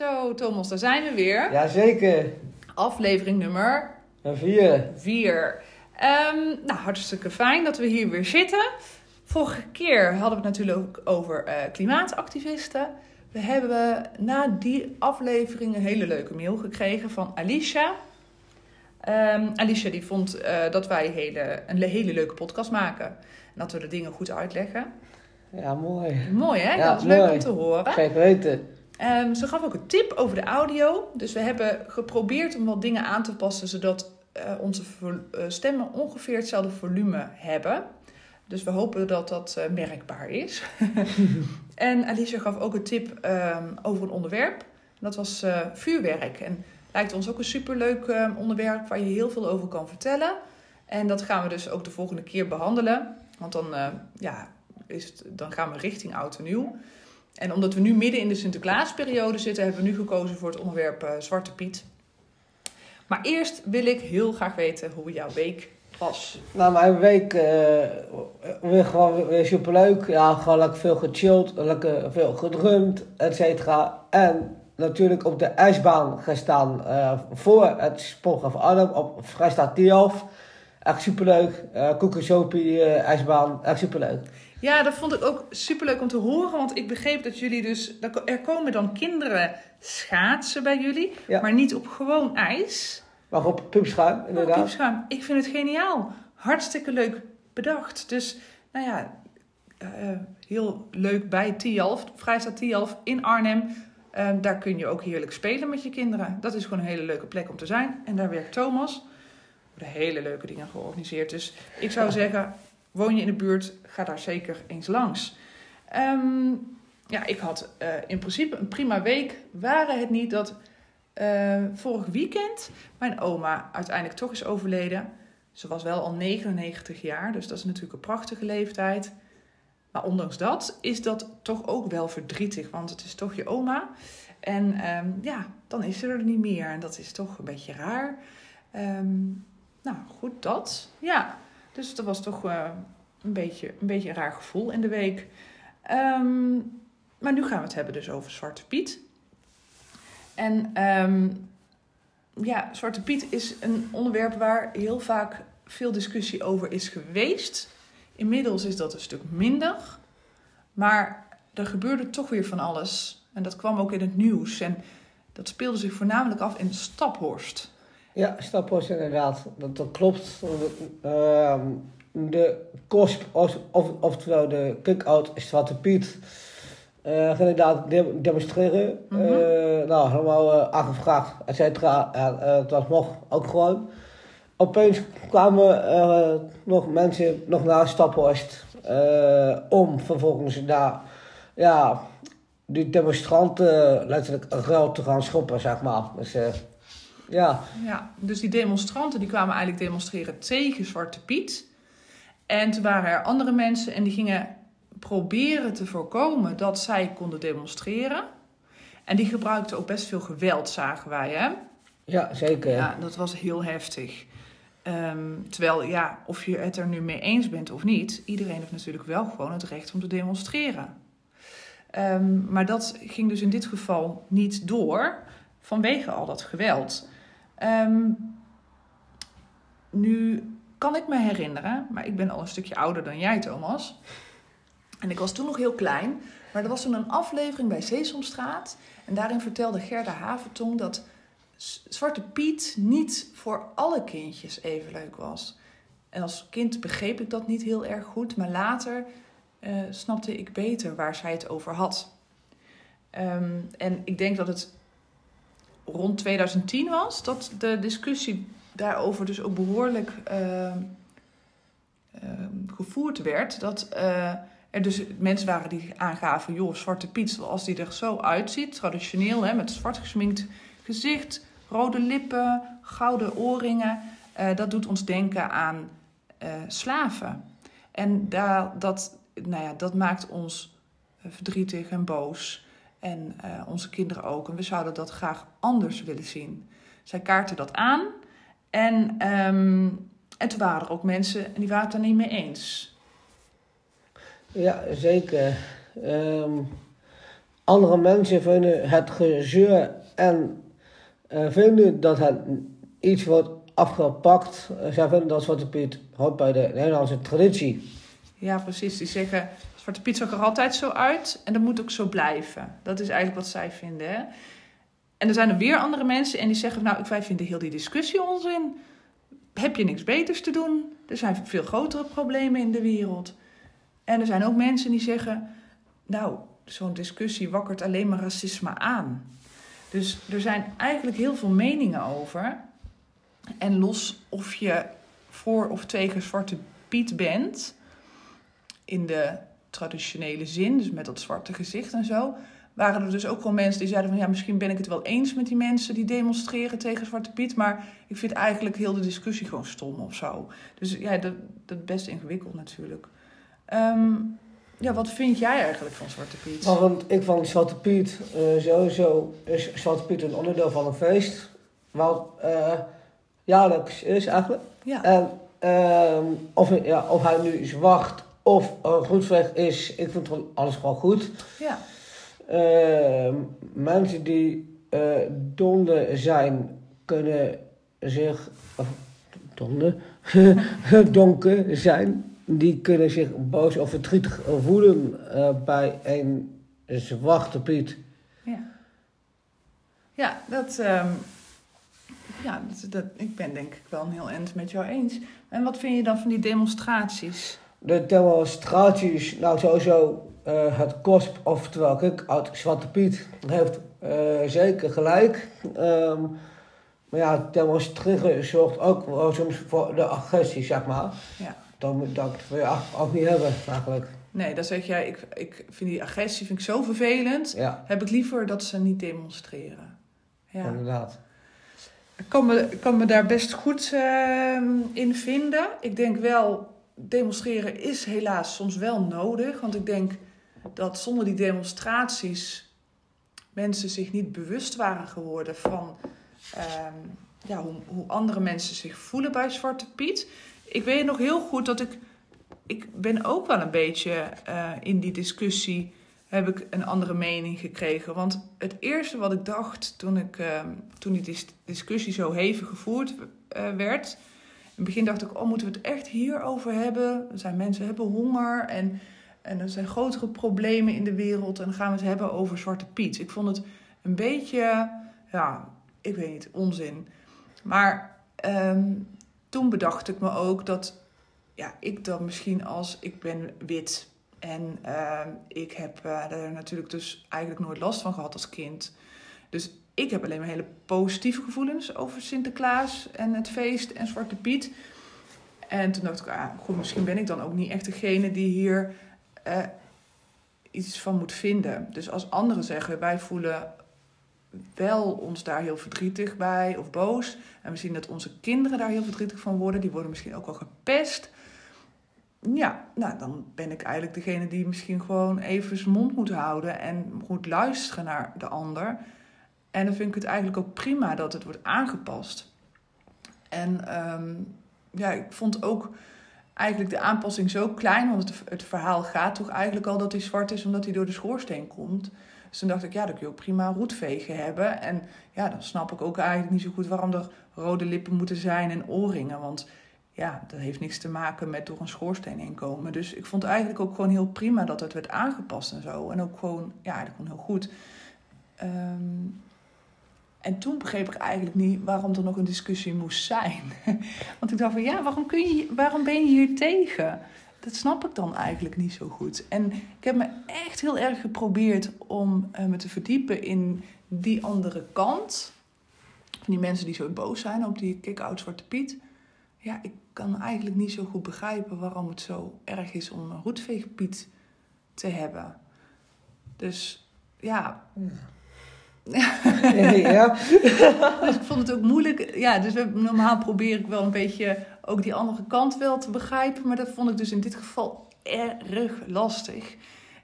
Zo, Thomas, daar zijn we weer. Jazeker. Aflevering nummer Een vier. 4. nou, hartstikke fijn dat we hier weer zitten. Vorige keer hadden we het natuurlijk ook over eh, klimaatactivisten. We hebben na die aflevering een hele leuke mail gekregen van Alicia. Ehm, Alicia die vond eh, dat wij hele, een hele leuke podcast maken. En dat we de dingen goed uitleggen. Ja, mooi. Mooi hè? Ja, dat is leuk om te horen. Zeker weten. Ehm, ze gaf ook een tip over de audio. Dus we hebben geprobeerd om wat dingen aan te passen zodat eh, onze eh, stemmen ongeveer hetzelfde volume hebben. Dus we hopen dat dat eh, merkbaar is. en Alicia gaf ook een tip ehm, over een onderwerp. Dat was vuurwerk. En lijkt ons ook een superleuk eh, onderwerp waar je heel veel over kan vertellen. En dat gaan we dus ook de volgende keer behandelen. Want dan, ja, is het, dan gaan we richting oud en nieuw. En omdat we nu midden in de Sinterklaasperiode zitten, hebben we nu gekozen voor het onderwerp eh, Zwarte Piet. Maar eerst wil ik heel graag weten hoe jouw week was. Nou, mijn week eh, weer gewoon weer superleuk. Ja, gewoon lekker veel gechilled, lekker veel gedrumd, et cetera. En natuurlijk op de ijsbaan gestaan eh, voor het Sportgraf Arnhem op Vrijstaat Tialf. Echt superleuk. Uh, ijsbaan, echt superleuk. Ja, dat vond ik ook superleuk om te horen, want ik begreep dat jullie dus... Er komen dan kinderen schaatsen bij jullie, Ja. maar niet op gewoon ijs. Maar op piepschuim, Oh, inderdaad. piepschuim. Ik vind het geniaal. Hartstikke leuk bedacht. Dus, nou ja, eh, heel leuk bij Tialf, Vrijstaat Tialf in Arnhem. Eh, daar kun je ook heerlijk spelen met je kinderen. Dat is gewoon een hele leuke plek om te zijn. En daar werkt Thomas. Er worden hele leuke dingen georganiseerd. Dus ik zou Ja. zeggen, woon je in de buurt, ga daar zeker eens langs. Ehm, ja, ik had eh, in principe een prima week. Waren het niet dat eh, vorig weekend mijn oma uiteindelijk toch is overleden. Ze was wel al 99 jaar, dus dat is natuurlijk een prachtige leeftijd. Maar ondanks dat is dat toch ook wel verdrietig, want het is toch je oma. En ehm, ja, dan is ze er niet meer en dat is toch een beetje raar. Ehm, nou, goed dat. Ja, dus dat was toch eh, een, beetje, een beetje raar gevoel in de week. Ehm, maar nu gaan we het hebben dus over Zwarte Piet. En ehm, ja, Zwarte Piet is een onderwerp waar heel vaak veel discussie over is geweest. Inmiddels is dat een stuk minder. Maar er gebeurde toch weer van alles. En dat kwam ook in het nieuws. En dat speelde zich voornamelijk af in Staphorst. Ja, Staphorst inderdaad. Dat, dat klopt. Ehm, de KOSP, of, of, oftewel de Kick-Out Zwarte Piet, eh ging inderdaad de- demonstreren. Mhm. Eh, nou, helemaal eh, aangevraagd, et cetera. Eh, dat mocht ook gewoon. Opeens kwamen nog mensen nog naar Staphorst om vervolgens daar, ja, die demonstranten letterlijk ruil te gaan schoppen, zeg maar. Dus ja. Ja, dus die demonstranten die kwamen eigenlijk demonstreren tegen Zwarte Piet. En toen waren er andere mensen en die gingen proberen te voorkomen dat zij konden demonstreren. En die gebruikten ook best veel geweld, zagen wij. Hè? Ja, zeker. Ja, dat was heel heftig. Ehm, terwijl, ja, of je het er nu mee eens bent of niet, iedereen heeft natuurlijk wel gewoon het recht om te demonstreren. Ehm, maar dat ging dus in dit geval niet door vanwege al dat geweld. Ehm, nu kan ik me herinneren, maar ik ben al een stukje ouder dan jij, Thomas. En ik was toen nog heel klein, maar er was toen een aflevering bij Sesamstraat. En daarin vertelde Gerda Haventong dat Zwarte Piet niet voor alle kindjes even leuk was. En als kind begreep ik dat niet heel erg goed, maar later eh, snapte ik beter waar zij het over had. Ehm, en ik denk dat het rond 2010 was dat de discussie daarover dus ook behoorlijk ehm, ehm, gevoerd werd. Dat eh, er dus mensen waren die aangaven, joh, Zwarte Piet, zoals die er zo uitziet, traditioneel, hè, met zwart gesminkt gezicht, rode lippen, gouden oorringen. eh, dat doet ons denken aan eh, slaven. En daar, dat, nou ja, dat maakt ons eh, verdrietig en boos. En eh, onze kinderen ook. En we zouden dat graag anders willen zien. Zij kaarten dat aan. En, ehm, en toen waren er ook mensen en die waren het er niet mee eens. Ja, zeker. Ehm, andere mensen vinden het gezeur en eh, vinden dat het iets wordt afgepakt. Zij vinden dat Zwarte Piet hoort bij de Nederlandse traditie. Ja, precies. Die zeggen, Zwarte Piet zag er altijd zo uit en dat moet ook zo blijven. Dat is eigenlijk wat zij vinden. Hè? En er zijn er weer andere mensen en die zeggen, nou, wij vinden heel die discussie onzin. Heb je niks beters te doen? Er zijn veel grotere problemen in de wereld. En er zijn ook mensen die zeggen, nou, zo'n discussie wakkert alleen maar racisme aan. Dus er zijn eigenlijk heel veel meningen over. En los of je voor of tegen Zwarte Piet bent, in de traditionele zin, dus met dat zwarte gezicht en zo, waren er dus ook wel mensen die zeiden van ja, misschien ben ik het wel eens met die mensen die demonstreren tegen Zwarte Piet, maar ik vind eigenlijk heel de discussie gewoon stom of zo. Dus ja, dat, dat is best ingewikkeld natuurlijk. Ehm, ja, wat vind jij eigenlijk van Zwarte Piet? Want ik van Zwarte Piet, uh, sowieso is Zwarte Piet een onderdeel van een feest. Wat uh, jaarlijks is eigenlijk. Ja. En uh, of, ja, of hij nu zwart of uh, groensweg is, ik vind alles gewoon goed. Ja. Uh, mensen die uh, donde zijn, kunnen zich. Of, donde? donker zijn, die kunnen zich boos of verdrietig voelen uh, bij een zwarte Piet. Ja, ja dat. Um, ja, dat, dat, ik ben denk ik wel een heel eind met jou eens. En wat vind je dan van die demonstraties? De demonstraties, nou sowieso uh, het KOSP, oftewel kijk, uit Zwarte Piet, heeft uh, zeker gelijk. Um, maar ja, demonstreren zorgt ook wel soms voor de agressie, zeg maar. Ja. Dat, dat wil je ook niet hebben, eigenlijk. Nee, dan zeg jij, ik, ik vind die agressie vind ik zo vervelend. Ja. Heb ik liever dat ze niet demonstreren. Ja. Inderdaad. Ik kan me, ik kan me daar best goed uh, in vinden. Ik denk wel, demonstreren is helaas soms wel nodig. Want ik denk dat zonder die demonstraties mensen zich niet bewust waren geworden van uh, ja, hoe, hoe andere mensen zich voelen bij Zwarte Piet. Ik weet nog heel goed dat ik. Ik ben ook wel een beetje uh, in die discussie. Heb ik een andere mening gekregen. Want het eerste wat ik dacht toen, ik, uh, toen die dis discussie zo hevig gevoerd uh, werd. Het begin dacht ik: Oh, moeten we het echt hierover hebben? Er zijn mensen hebben honger en, en er zijn grotere problemen in de wereld. En dan gaan we het hebben over Zwarte Piet. Ik vond het een beetje, ja, ik weet niet, onzin. Maar um, toen bedacht ik me ook dat ja, ik dan misschien als ik ben wit en uh, ik heb uh, er natuurlijk dus eigenlijk nooit last van gehad als kind. Dus ik heb alleen maar hele positieve gevoelens over Sinterklaas en het feest en Zwarte Piet. En toen dacht ik, ah, goed, misschien ben ik dan ook niet echt degene die hier uh, iets van moet vinden. Dus als anderen zeggen, wij voelen wel ons daar heel verdrietig bij of boos. En we zien dat onze kinderen daar heel verdrietig van worden. Die worden misschien ook wel gepest. Ja, nou dan ben ik eigenlijk degene die misschien gewoon even zijn mond moet houden en moet luisteren naar de ander. En dan vind ik het eigenlijk ook prima dat het wordt aangepast. En um, ja, ik vond ook eigenlijk de aanpassing zo klein, want het, verhaal gaat toch eigenlijk al dat hij zwart is omdat hij door de schoorsteen komt. Dus toen dacht ik, ja, dan kun je ook prima roetvegen hebben. En ja, dan snap ik ook eigenlijk niet zo goed waarom er rode lippen moeten zijn en oorringen. Want ja, dat heeft niks te maken met door een schoorsteen heen. Dus ik vond eigenlijk ook gewoon heel prima dat het werd aangepast en zo. En ook gewoon, ja, eigenlijk gewoon heel goed. Um, en toen begreep ik eigenlijk niet waarom er nog een discussie moest zijn. Want ik dacht van, ja, waarom, kun je, waarom ben je hier tegen? Dat snap ik dan eigenlijk niet zo goed. En ik heb me echt heel erg geprobeerd om uh, me te verdiepen in die andere kant. Van die mensen die zo boos zijn op die kick-out Zwarte Piet. Ja, ik kan eigenlijk niet zo goed begrijpen waarom het zo erg is om een roetveegpiet te hebben. Dus ja. dus ik vond het ook moeilijk. Ja, dus normaal probeer ik wel een beetje ook die andere kant wel te begrijpen. Maar dat vond ik dus in dit geval erg lastig.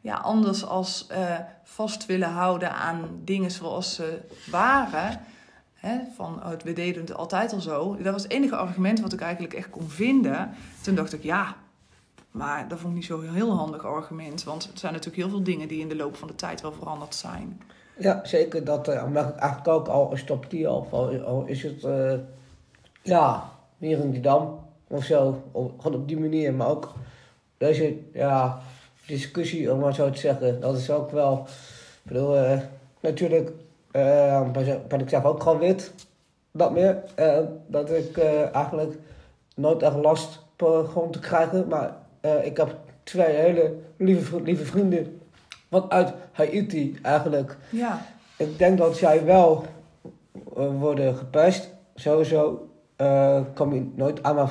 Ja, anders als uh, vast willen houden aan dingen zoals ze waren. Hè, van, oh, we deden het altijd al zo. Dat was het enige argument wat ik eigenlijk echt kon vinden. Toen dacht ik, ja, Maar dat vond ik niet zo heel handig argument. Want er zijn natuurlijk heel veel dingen die in de loop van de tijd wel veranderd zijn. Ja, zeker. Dat uh, merk ik eigenlijk ook al een stop die al, al is het uh, ja, hier in die dam of zo. Of, gewoon op die manier. Maar ook deze ja, discussie, om maar zo te zeggen, dat is ook wel. Ik bedoel, uh, natuurlijk ben ik zelf ook gewoon wit. Dat meer. dat ik eigenlijk nooit echt last begon te krijgen. Maar ik heb twee hele lieve, lieve vrienden uit Haiti eigenlijk. Ja. Ik denk dat zij wel uh, worden gepest. Sowieso uh, kom je nooit aan mijn,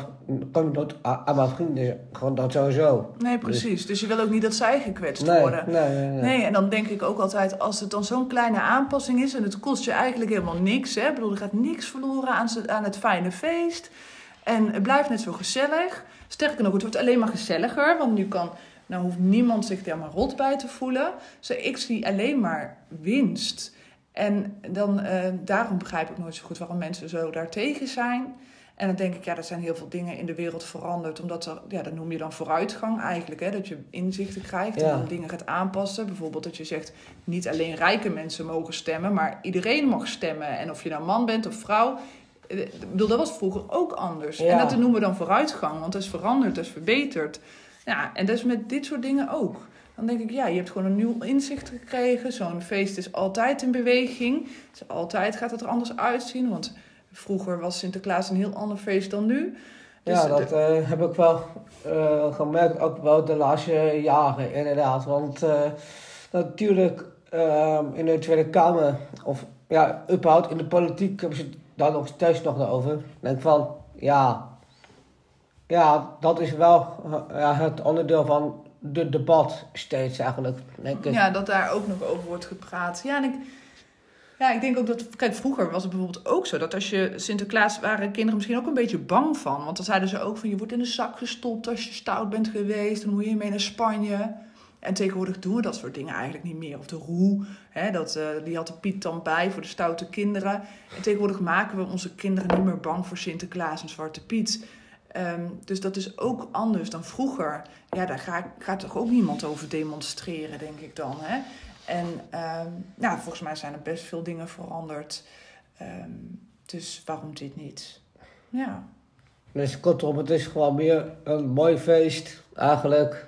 kom je nooit aan mijn vrienden. Gewoon dat sowieso. Nee, dus- precies. Dus, je wil ook niet dat zij gekwetst nee, worden. Nee, nee, nee, nee. en dan denk ik ook altijd, als het dan zo'n kleine aanpassing is... en het kost je eigenlijk helemaal niks. Hè? Ik bedoel, er gaat niks verloren aan, aan het fijne feest. En het blijft net zo gezellig. Sterker nog, het wordt alleen maar gezelliger. Want nu kan nou hoeft niemand zich daar maar rot bij te voelen. Dus ik zie alleen maar winst. En dan, uh, daarom begrijp ik nooit zo goed waarom mensen zo daartegen zijn. En dan denk ik, ja, er zijn heel veel dingen in de wereld veranderd. Omdat er, ja, dat noem je dan vooruitgang eigenlijk. Hè? Dat je inzichten krijgt en dan dingen gaat aanpassen. Bijvoorbeeld dat je zegt, niet alleen rijke mensen mogen stemmen, maar iedereen mag stemmen. En of je nou man bent of vrouw. Eh, ik bedoel, dat was vroeger ook anders. En dat noemen we dan vooruitgang, want dat is veranderd, dat is verbeterd. Ja, en dat is met dit soort dingen ook. Dan denk ik, ja, je hebt gewoon een nieuw inzicht gekregen. Zo'n feest is altijd in beweging. Dus altijd gaat het er anders uitzien. Want vroeger was Sinterklaas een heel ander feest dan nu. Dus ja, dat uh, heb ik wel uh, gemerkt, ook wel de laatste jaren inderdaad. Want uh, natuurlijk ehm, in de Tweede Kamer, of ja, überhaupt in de politiek, hebben ze daar nog steeds nog over. Denk van, ja, ja, dat is wel ja, het onderdeel van de debat steeds eigenlijk. Ja, dat daar ook nog over wordt gepraat. Ja, en ik, ja, ik denk ook dat... Kijk, vroeger was het bijvoorbeeld ook zo... dat als je Sinterklaas waren kinderen misschien ook een beetje bang van. Want dan zeiden ze ook van... je wordt in de zak gestopt als je stout bent geweest. Dan moet je mee naar Spanje. En tegenwoordig doen we dat soort dingen eigenlijk niet meer. Of de roe, hè, dat, uh, die had de Piet dan bij voor de stoute kinderen. En tegenwoordig maken we onze kinderen niet meer bang voor Sinterklaas en Zwarte Piet... Um, dus dat is ook anders dan vroeger. Ja, daar gaat, gaat toch ook niemand over demonstreren, denk ik dan. Hè? En um, nou, volgens mij zijn er best veel dingen veranderd. Um, dus waarom dit niet? Ja. Dus kortom, het is gewoon meer een mooi feest eigenlijk.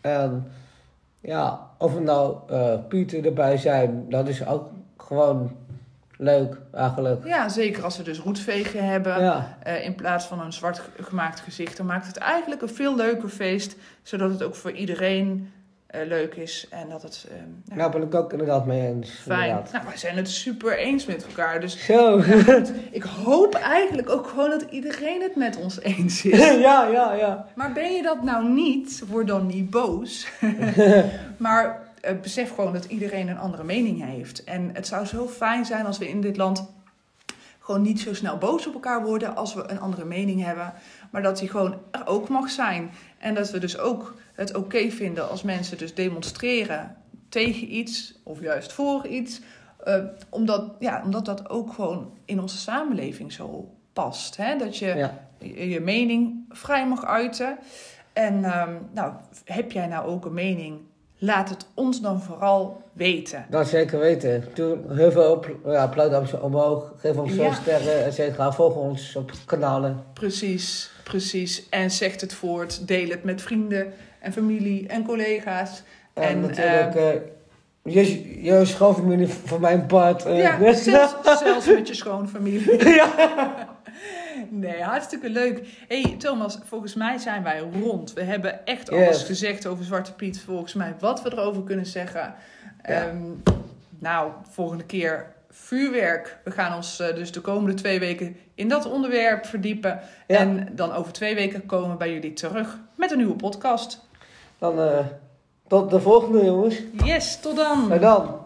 En ja, of er nou uh, Pieter erbij zijn, dat is ook gewoon leuk eigenlijk. Ja, zeker als we dus roetvegen hebben uh, in plaats van een zwart gemaakt gezicht. Dan maakt het eigenlijk een veel leuker feest, zodat het ook voor iedereen uh, leuk is. En dat het, uh, ja, daar ben ik ook inderdaad mee eens. Fijn. Inderdaad. Nou, wij zijn het super eens met elkaar. Dus Zo. ik hoop eigenlijk ook gewoon dat iedereen het met ons eens is. ja, ja, ja. Maar ben je dat nou niet, word dan niet boos. maar besef gewoon dat iedereen een andere mening heeft. En het zou zo fijn zijn als we in dit land gewoon niet zo snel boos op elkaar worden als we een andere mening hebben. Maar dat die gewoon er ook mag zijn. En dat we dus ook het oké vinden als mensen dus demonstreren tegen iets of juist voor iets. Uh, omdat, ja, omdat dat ook gewoon in onze samenleving zo past. Hè? Dat je Ja. je, je mening vrij mag uiten. En ehm, nou, heb jij nou ook een mening? Laat het ons dan vooral weten. Dat zeker weten. Doe heel veel op, ja, omhoog. Geef ons veel Ja. sterren, et cetera. Volg ons op kanalen. Precies, precies. En zegt het voort. Deel het met vrienden en familie en collega's. En, En, natuurlijk, eh je, je schoonfamilie van mijn part. eh, Ja, zelfs, zelfs met je schoonfamilie. ja. Nee, hartstikke leuk. hey, Thomas, volgens mij zijn wij rond. We hebben echt Yes. alles gezegd over Zwarte Piet. Volgens mij wat we erover kunnen zeggen. Ja. Ehm, nou, volgende keer vuurwerk. We gaan ons eh, dus de komende twee weken in dat onderwerp verdiepen. Ja. En dan over twee weken komen we bij jullie terug met een nieuwe podcast. Dan eh, tot de volgende jongens. Yes, tot dan! En dan.